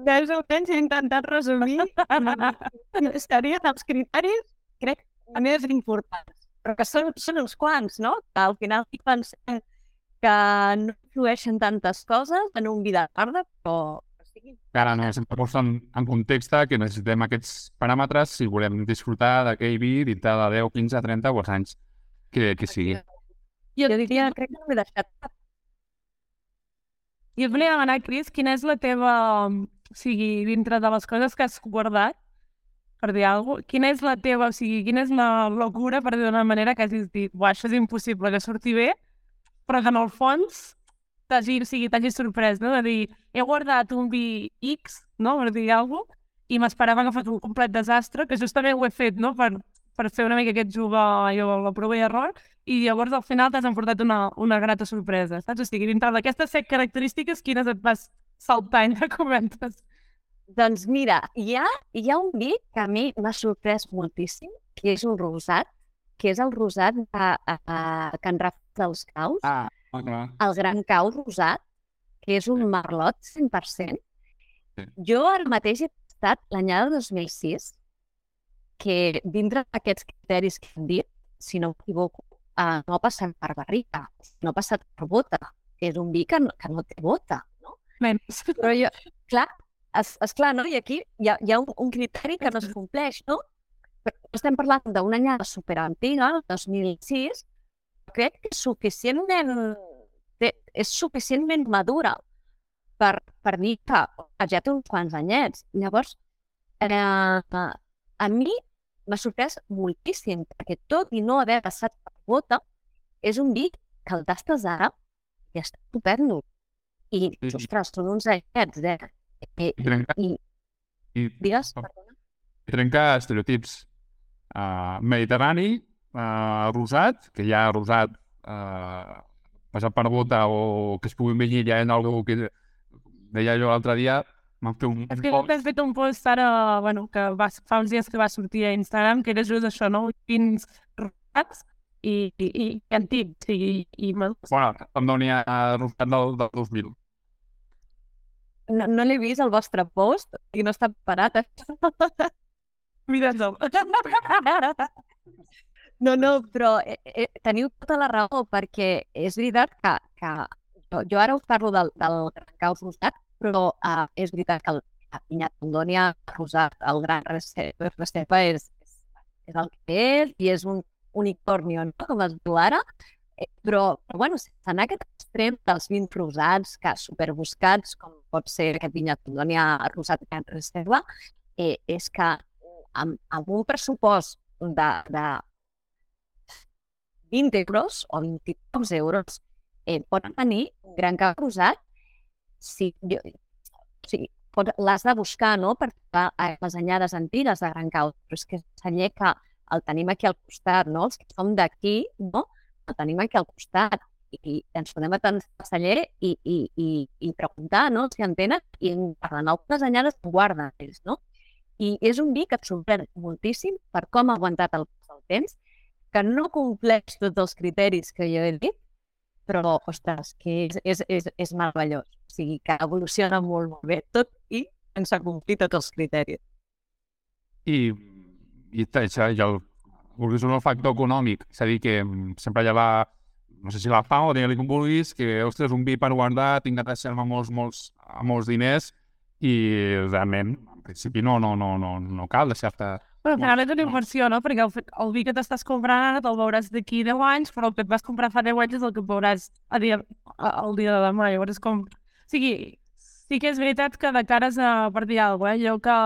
Més o menys he intentat resumir. Estarien els criteris, crec, més importants. Però que són, són uns quants, no? Que al final pensem que no influeixen tantes coses en un vida tarda, però Ara no, sempre posa en, en context que necessitem aquests paràmetres si volem disfrutar d'aquell vi dintre de 10, 15, 30 o els anys que, que sigui. Jo diria, crec que no m'he deixat. I et volia demanar, Cris, quina és la teva... O sigui, dintre de les coses que has guardat, per dir alguna cosa, quina és la teva, o sigui, quina és la locura, per dir d'una manera, que hagis dit, això és impossible que surti bé, però que en el fons t'hagi, o sigui, t'hagi sorprès, no? De dir, he guardat un vi X, no? Per dir alguna cosa, i m'esperava que fos un complet desastre, que justament ho he fet, no? Per, per fer una mica aquest jugar jo, la prova i error, i llavors al final t'has emportat una, una grata sorpresa, saps? O sigui, dintre d'aquestes set característiques, quines et vas saltant que comentes? Doncs mira, hi ha, hi ha un vi que a mi m'ha sorprès moltíssim, que és un rosat, que és el rosat de, a, a Can Rafa dels Caus, Ah, okay. el Gran Cau rosat, que és un merlot 100%. Sí. Jo ara mateix he tastat l'anyada 2006, que dintre d'aquests criteris que hem dit, si no m'equivoco, uh, no ha passat per barrica, no ha passat per bota, que és un vi que no, que no té bota, no? Menys. Però jo, clar, és, és clar, no? I aquí hi ha, hi ha un, un criteri que no es compleix, no? Però estem parlant d'una anyada superantiga, el 2006, crec que és suficientment, és suficientment madura per, per dir que ja té uns quants anyets. Llavors, eh, a mi m'ha sorprès moltíssim, perquè tot i no haver passat per bota, és un vi que el tastes ara i està estupendo. I, Sí. ostres, són uns anyets, eh? I, trenca, i i, digues, Oh. perdona. i trenca estereotips. Uh, mediterrani, uh, rosat, que ja rosat uh, passat per bota o que es pugui envellir ja en algú que deia jo l'altre dia, m'han fet un, És que post has fet un post ara, bueno, que va, fa uns dies que va sortir a Instagram, que era just això, no? Vins rosats i, i, i antics, i, i madurs. Bueno, em doni a rosat del, del 2000. No, no l'he vist el vostre post i no està parat. Eh? Mira'l. No, no, però eh, eh, teniu tota la raó, perquè és veritat que, que jo, ara us parlo del, del Gran Caus Rosat, però uh, és veritat que el, la pinya Tondònia Rosat, el Gran Reserva és, és, és el que és i és un unicornio, no? com es diu ara, eh, però, però bueno, sense anar a aquest extrem dels vins rosats, que superbuscats, com pot ser aquest vinya Tondònia Rosat Gran Reserva, eh, és que amb, amb un pressupost de, de 20 euros o 20 pocs euros eh, pot tenir un gran cap rosat si, jo, pot- l'has de buscar, no?, per eh, les anyades antigues de Gran Cau, però és que és celler que el tenim aquí al costat, no?, els que som d'aquí, no?, el tenim aquí al costat i ens podem atendre al celler i, i, i, i preguntar, no?, si en tenen i en guarden algunes anyades, en guarden ells, no? I és un vi que et sorprèn moltíssim per com ha aguantat el del temps, que no compleix tots els criteris que jo he dit, però, ostres, que és, és, és, és meravellós. O sigui, que evoluciona molt, molt bé, tot i sense complir tots els criteris. I, i això, el, vulguis el factor econòmic. És a dir, que mm, sempre hi ha la, no sé si la o digue-li com vulguis, que, ostres, un vi per guardar, tinc de deixar-me molts, molts, molts diners i realment, en principi, no, no, no, no, no cal deixar-te... Però al final és una inversió, no? Perquè el, el vi que t'estàs comprant ara te'l veuràs d'aquí 10 anys, però el que et vas comprar fa 10 anys és el que veuràs a dia, a, el dia de demà. Llavors és com... O sigui, sí que és veritat que de cares a per dir alguna cosa, eh? Jo que...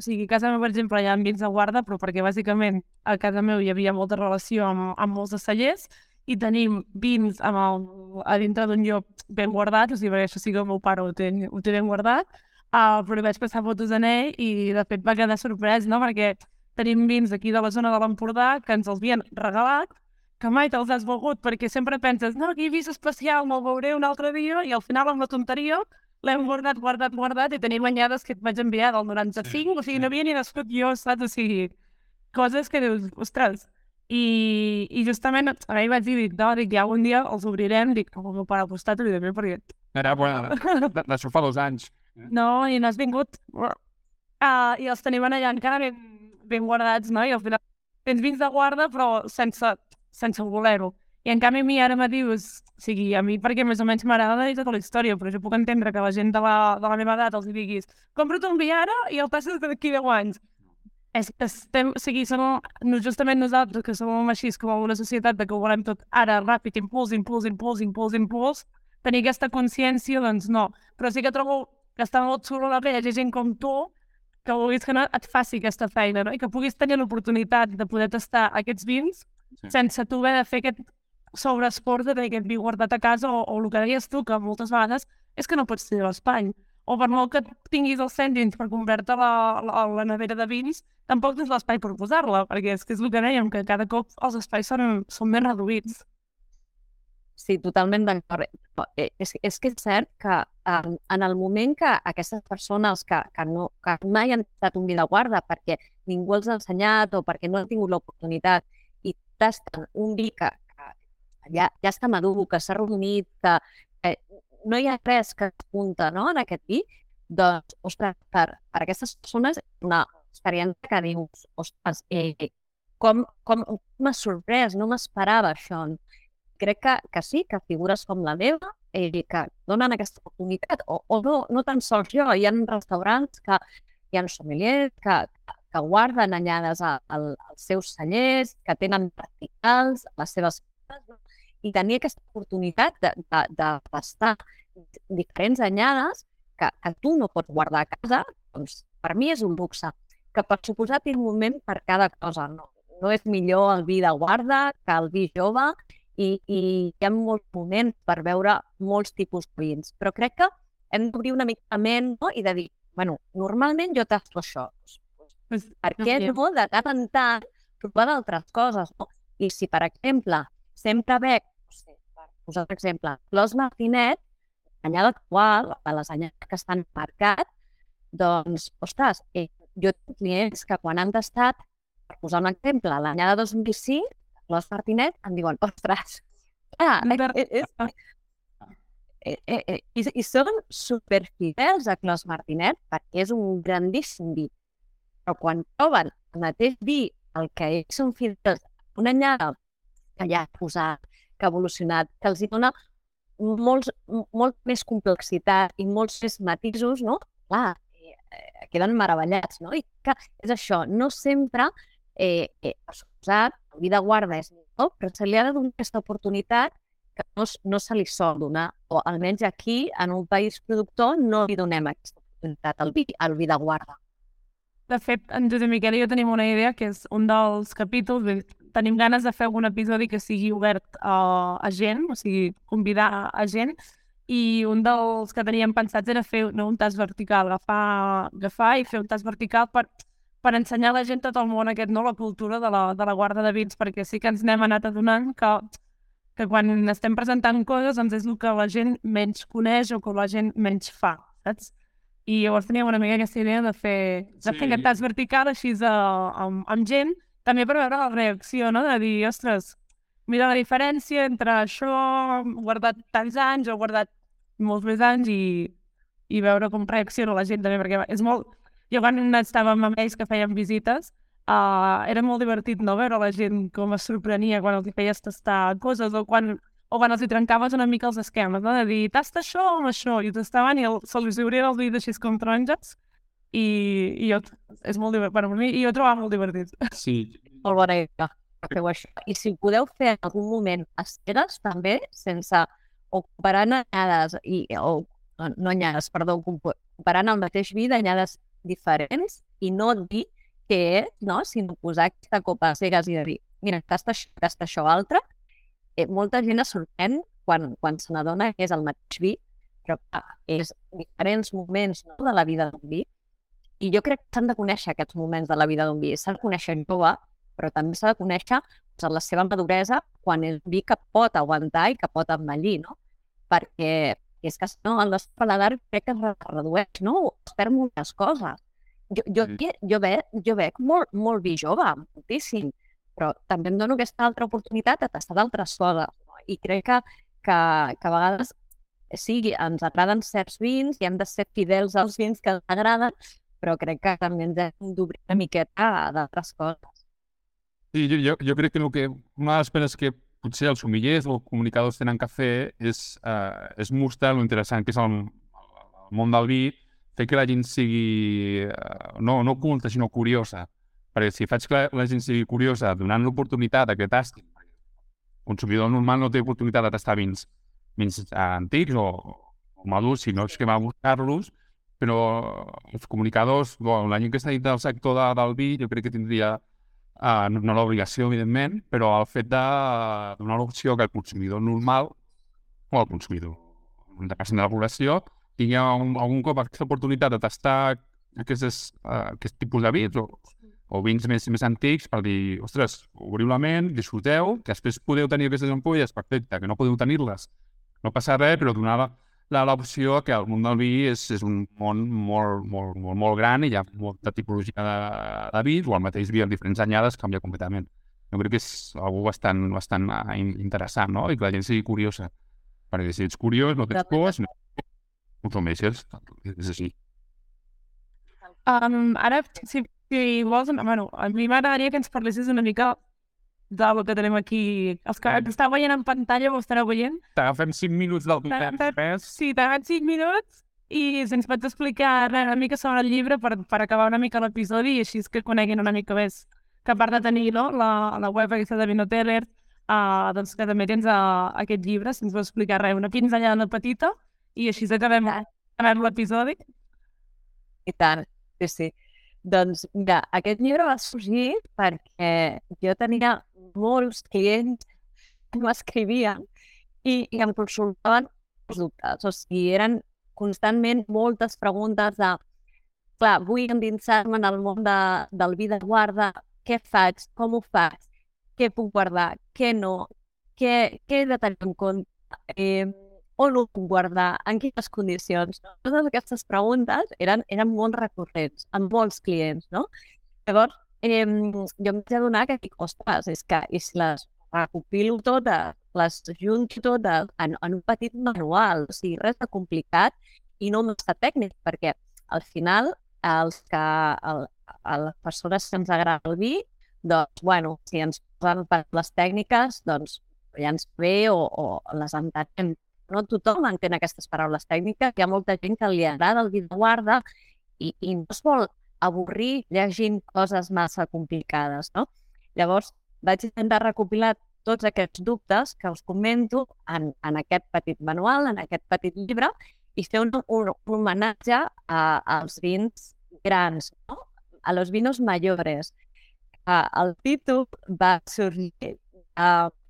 O sigui, a casa meva, per exemple, hi ha vins de guarda, però perquè bàsicament a casa meu hi havia molta relació amb, amb molts de cellers i tenim vins amb el, a dintre d'un llop ben guardat, o sigui, perquè això sí que el meu pare ho té, ho té ben guardat, uh, però vaig passar fotos en ell i de fet va quedar sorprès, no? Perquè tenim vins aquí de la zona de l'Empordà que ens els havien regalat, que mai te'ls has begut, perquè sempre penses, no, aquí vist especial, me'l veuré un altre dia, i al final amb la tonteria l'hem guardat, guardat, guardat, i tenim anyades que et vaig enviar del 95, Sí, o sigui, sí. no havia ni nascut jo, saps? O sigui, coses que dius, ostres, i, i justament a mi vaig dir, dic, no, dic, ja un dia els obrirem, dic, amb el meu pare al costat, evidentment, perquè Era, bueno, d'això fa dos anys. No, i no has vingut. Uh, I els tenim allà encara ben, ben guardats, no? I al final tens vins de guarda, però sense, sense voler-ho. I en canvi a mi ara me dius, o sigui, a mi perquè més o menys m'agrada i tota la història, però jo puc entendre que la gent de la, de la meva edat els diguis compra't un vi ara i el passes d'aquí 10 anys. És, estem, o sigui, som, justament nosaltres, que som així com una societat de que ho volem tot ara, ràpid, impuls, impuls, impuls, impuls, impuls, tenir aquesta consciència, doncs no. Però sí que trobo que està molt xulo la pell, hi gent com tu, que vulguis que no et faci aquesta feina, no? I que puguis tenir l'oportunitat de poder tastar aquests vins Sí. sense tu haver de fer aquest sobreesforç de tenir aquest vi guardat a casa o, o el que deies tu, que moltes vegades és que no pots tenir l'espany. O per molt que tinguis els cèntims per comprar-te la, la, la nevera de vins, tampoc tens l'espai per posar-la, perquè és que és el que dèiem, que cada cop els espais són, són més reduïts. Sí, totalment d'acord. Eh, És, és que és cert que en el moment que aquestes persones que, que, no, que mai han estat un guarda perquè ningú els ha ensenyat o perquè no han tingut l'oportunitat i tasten un vi que, que ja, ja està madur, que s'ha reunit, que eh, no hi ha res que apunta no, en aquest vi, doncs, ostres, per, per aquestes persones una experiència que dius, ostres, eh, com, com m'ha sorprès, no m'esperava això crec que, que sí, que figures com la meva eh, que donen aquesta oportunitat, o, o no, no tan sols jo, hi ha restaurants que hi ha sommeliers que, que guarden anyades a, a, als seus cellers, que tenen verticals a les seves i tenir aquesta oportunitat de, de, de tastar diferents anyades que, que tu no pots guardar a casa, doncs per mi és un luxe, que per suposat té un moment per cada cosa, no, no és millor el vi de guarda que el vi jove, i, i hi ha molts moments per veure molts tipus de vins. Però crec que hem d'obrir una mica la ment no? i de dir, bueno, normalment jo tasto això. Pues, Per què sí. no, de tant en tant, provar d'altres coses? No? I si, per exemple, sempre bec, no sé, per posar un exemple, Clos Martinet, actual, de les anyades que estan al mercat, doncs, ostres, eh, jo tinc clients que quan han tastat, per posar un exemple, l'anyada 2005, Clos Martinet, em diuen, ostres, ah, eh, eh, eh, i, i són superfidels a Clos Martinet perquè és un grandíssim vi. Però quan troben el mateix vi el que ells són fidels, una anyada que ja ha posat, que ha evolucionat, que els hi dona molts, molt més complexitat i molts més matisos, no? Clar, eh, eh, queden meravellats, no? I que és això, no sempre, eh, eh, per suposat, el vi de guarda és millor, però se li ha de donar aquesta oportunitat que no, no se li sol donar, o almenys aquí, en un país productor, no li donem aquesta oportunitat al vi, al vi de guarda. De fet, en Josep Miquel i jo tenim una idea que és un dels capítols, bé, tenim ganes de fer algun episodi que sigui obert a, a gent, o sigui, convidar a, a gent, i un dels que teníem pensats era fer no, un tas vertical, agafar, agafar i fer un tas vertical per, per ensenyar a la gent tot el món aquest, no, la cultura de la, de la guarda de vins, perquè sí que ens n'hem anat adonant que, que quan estem presentant coses doncs és el que la gent menys coneix o que la gent menys fa, saps? I llavors teníem una mica aquesta idea de fer, de sí. fer aquest tas vertical així uh, amb, amb gent, també per veure la reacció, no? De dir, ostres, mira la diferència entre això, guardat tants anys o guardat molts més anys i, i veure com reacciona la gent també, perquè és molt... Jo quan estàvem amb ells que feien visites, uh, era molt divertit no veure la gent com es sorprenia quan els feies tastar coses o quan, o quan els hi trencaves una mica els esquemes, no? de dir, tasta això o amb això, i tastaven i el, se'ls obrien els dits així com taronges i, i jo, és molt divertit, per mi, i jo trobava molt divertit. Sí. Molt bona idea feu això. I si podeu fer en algun moment esqueres, també, sense o comparant anyades i, o no anyades, perdó, comparant el mateix vi d'anyades diferents i no dir què és, no? sinó posar aquesta copa cegues i dir, mira, tasta això, tasta això altre. Eh, molta gent es sorprèn quan, quan se n'adona que és el mateix vi, però clar, és diferents moments no, de la vida d'un vi. I jo crec que s'han de conèixer aquests moments de la vida d'un vi. S'ha de conèixer jove, però també s'ha de conèixer doncs, la seva maduresa quan és vi que pot aguantar i que pot envellir, no? Perquè és que no, el nostre paladar crec que es redueix, no? Es perd moltes coses. Jo, jo, sí. jo, veig, jo veig molt, molt vi jove, moltíssim, però també em dono aquesta altra oportunitat de tastar d'altres coses. No? I crec que, que, que a vegades sí, ens agraden certs vins i hem de ser fidels als vins que ens agraden, però crec que també ens hem d'obrir una miqueta d'altres coses. Sí, jo, jo, jo crec que, el que una de les penes que potser els somillers o comunicadors tenen que fer és, eh, és mostrar lo interessant que és el, el món del vi, fer que la gent sigui eh, no, no culta, sinó curiosa. Perquè si faig que la gent sigui curiosa donant l'oportunitat a que tastin, el consumidor normal no té oportunitat de tastar vins, vins eh, antics o, o madurs, sinó és que va a buscar-los, però els comunicadors, bueno, la gent que està dins del sector de, del vi, jo crec que tindria Uh, no l'obligació, evidentment, però el fet de donar l'opció que el consumidor normal o el consumidor de de la població tingui un, algun cop aquesta oportunitat de tastar aquests, uh, aquest tipus de vins o, o vins més, més antics per dir, ostres, obriu la ment, disfruteu, que després podeu tenir aquestes ampolles, perfecte, que no podeu tenir-les, no passa res, però donar l'opció que el món del vi és, és un món molt, molt, molt, molt gran i hi ha molta tipologia de, de vi, o el mateix vi en diferents anyades canvia completament. Jo crec que és algú bastant, bastant ah, interessant, no? I que la gent sigui curiosa. Perquè si ets curiós, no tens por, no ho consumeixes, és així. Um, ara, si, si vols, bueno, a mi m'agradaria que ens parlessis una mica del que tenim aquí. Els que estàu veient en pantalla ho estareu veient. T'agafem 5 minuts del temps. Sí, t'agafem 5 minuts i si ens pots explicar una mica sobre el llibre per, per acabar una mica l'episodi i així és que coneguin una mica més que a part de tenir no, la, la web aquesta de Vinoteller, uh, doncs que també tens uh, aquest llibre, si ens vols explicar res, una pinzellada petita i així acabem, acabem l'episodi. I tant, sí, sí. Doncs mira, aquest llibre va sorgir perquè jo tenia molts clients que m'escrivien i, i em consultaven els dubtes. O sigui, eren constantment moltes preguntes de clar, vull endinsar-me en el món de, del vida guarda, què faig, com ho faig, què puc guardar, què no, què, què he de tenir en compte, eh, on ho puc guardar, en quines condicions. Totes aquestes preguntes eren, eren molt recurrents amb molts clients, no? Llavors, eh, jo em vaig adonar que dic, ostres, és que si les recopilo totes, les junto totes en, en un petit manual, o sigui, res de complicat i no massa tècnic, perquè al final els que, el, a les persones que ens agrada el vi, doncs, bueno, si ens posen per les tècniques, doncs ja ens ve o, o les entenem no tothom entén aquestes paraules tècniques, hi ha molta gent que li agrada el guarda i, i no es vol avorrir llegint coses massa complicades, no? Llavors, vaig intentar recopilar tots aquests dubtes que els comento en, en aquest petit manual, en aquest petit llibre, i fer un, un, un homenatge a, als vins grans, no? a los vinos mayores. el títol va sorgir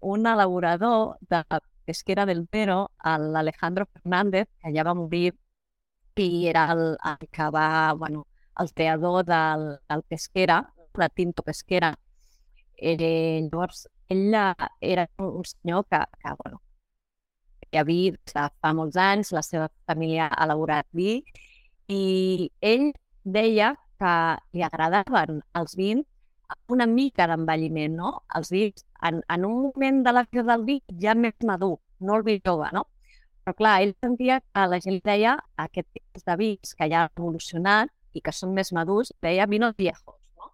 un elaborador de Pesquera del Pero, l'Alejandro Fernández, que ja va morir i era el, el que va, bueno, el creador del, del Pesquera, de Tinto Pesquera. Eh, llavors, ell era un senyor que, que bueno, que havia fa molts anys, la seva família ha elaborat vi, i ell deia que li agradaven els vins una mica d'envelliment, no? Els vins, en, en un moment de la vida del vi ja més madur, no el vi jove, no? Però clar, ell sentia que la gent deia aquest tipus de vins que ja ha evolucionat i que són més madurs, deia vinos viejos, no?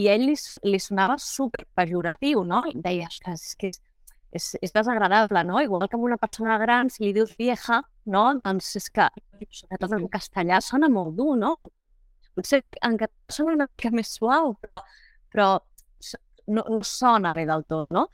I ell li, li sonava super pejoratiu, no? I deia, que és que és, és, és desagradable, no? Igual que una persona gran, si li dius vieja, no? Doncs és que, sobretot en castellà, sona molt dur, no? Potser en català sona una mica més suau, però, però no, no sona bé del tot, no?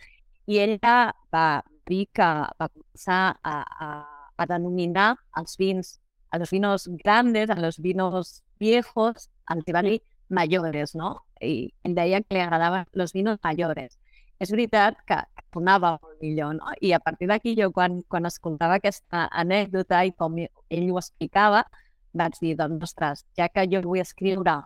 I ella va dir que va començar a, a, a denominar els vins, a los vinos grandes, a los vinos viejos, els va dir mayores, no? I em deia que li agradaven els vinos mayores és veritat que sonava molt millor, no? I a partir d'aquí jo quan, quan escoltava aquesta anècdota i com ell ho explicava, vaig dir, doncs, ostres, ja que jo vull escriure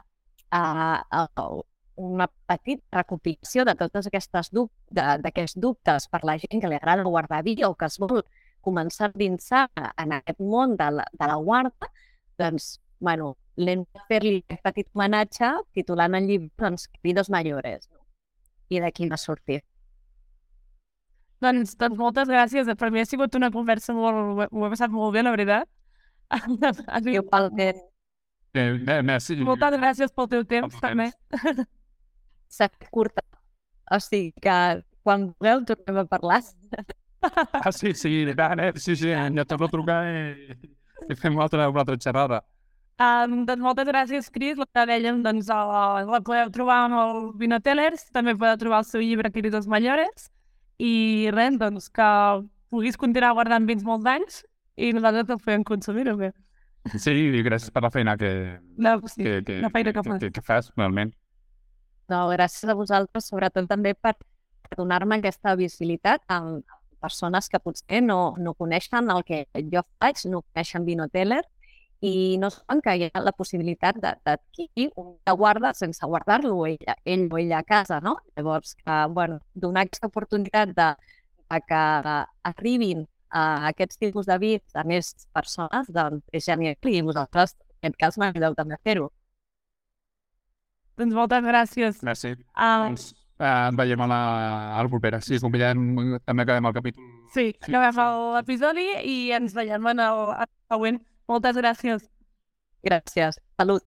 uh, uh, una petita recopilació de totes aquestes dub d'aquests dubtes per la gent que li agrada guardar vi o que es vol començar a dinsar en aquest món de la, de la guarda, doncs, bueno, l'hem de fer-li un petit homenatge titulant el llibre, doncs, Vidos Mayores. No? i d'aquí va sortir. Doncs, doncs moltes gràcies. Per mi ha sigut una conversa molt... Ho he passat molt bé, la veritat. Jo pel temps. Eh, merci. Moltes gràcies pel teu temps, també. S'ha curta. O sigui que quan vulgueu tornem a parlar. Ah, sí, sí, tant, eh? Sí, sí, ja t'ho trucar i, i fem una altra, una altra xerrada. Um, doncs moltes gràcies, Cris. La dèiem, doncs, la, la podeu trobar amb el Vinotellers, també podeu trobar el seu llibre Queridos Mayores, i res, doncs, que puguis continuar guardant vins molts anys i nosaltres el podem consumir bé. Sí, i gràcies per la feina que, no, sí, que, que, la feina que, que, fas. que, que fas, realment. No, gràcies a vosaltres, sobretot també per donar-me aquesta visibilitat amb persones que potser no, no coneixen el que jo faig, no coneixen Vinoteller, i no saben que hi ha la possibilitat d'adquirir un de guarda sense guardar-lo ell, ell o ella a casa, no? Llavors, que, bueno, donar aquesta oportunitat de, de que arribin a aquests tipus de vins a més persones, doncs és genial i vosaltres, en aquest cas, m'ajudeu també fer-ho. Doncs moltes gràcies. Merci. Uh, Doncs eh, ens veiem a la, a la propera. Sí, com veiem, també acabem el capítol. sí, acabem l'episodi i ens veiem en el, el següent. Moltes gràcies. Gràcies. Salut.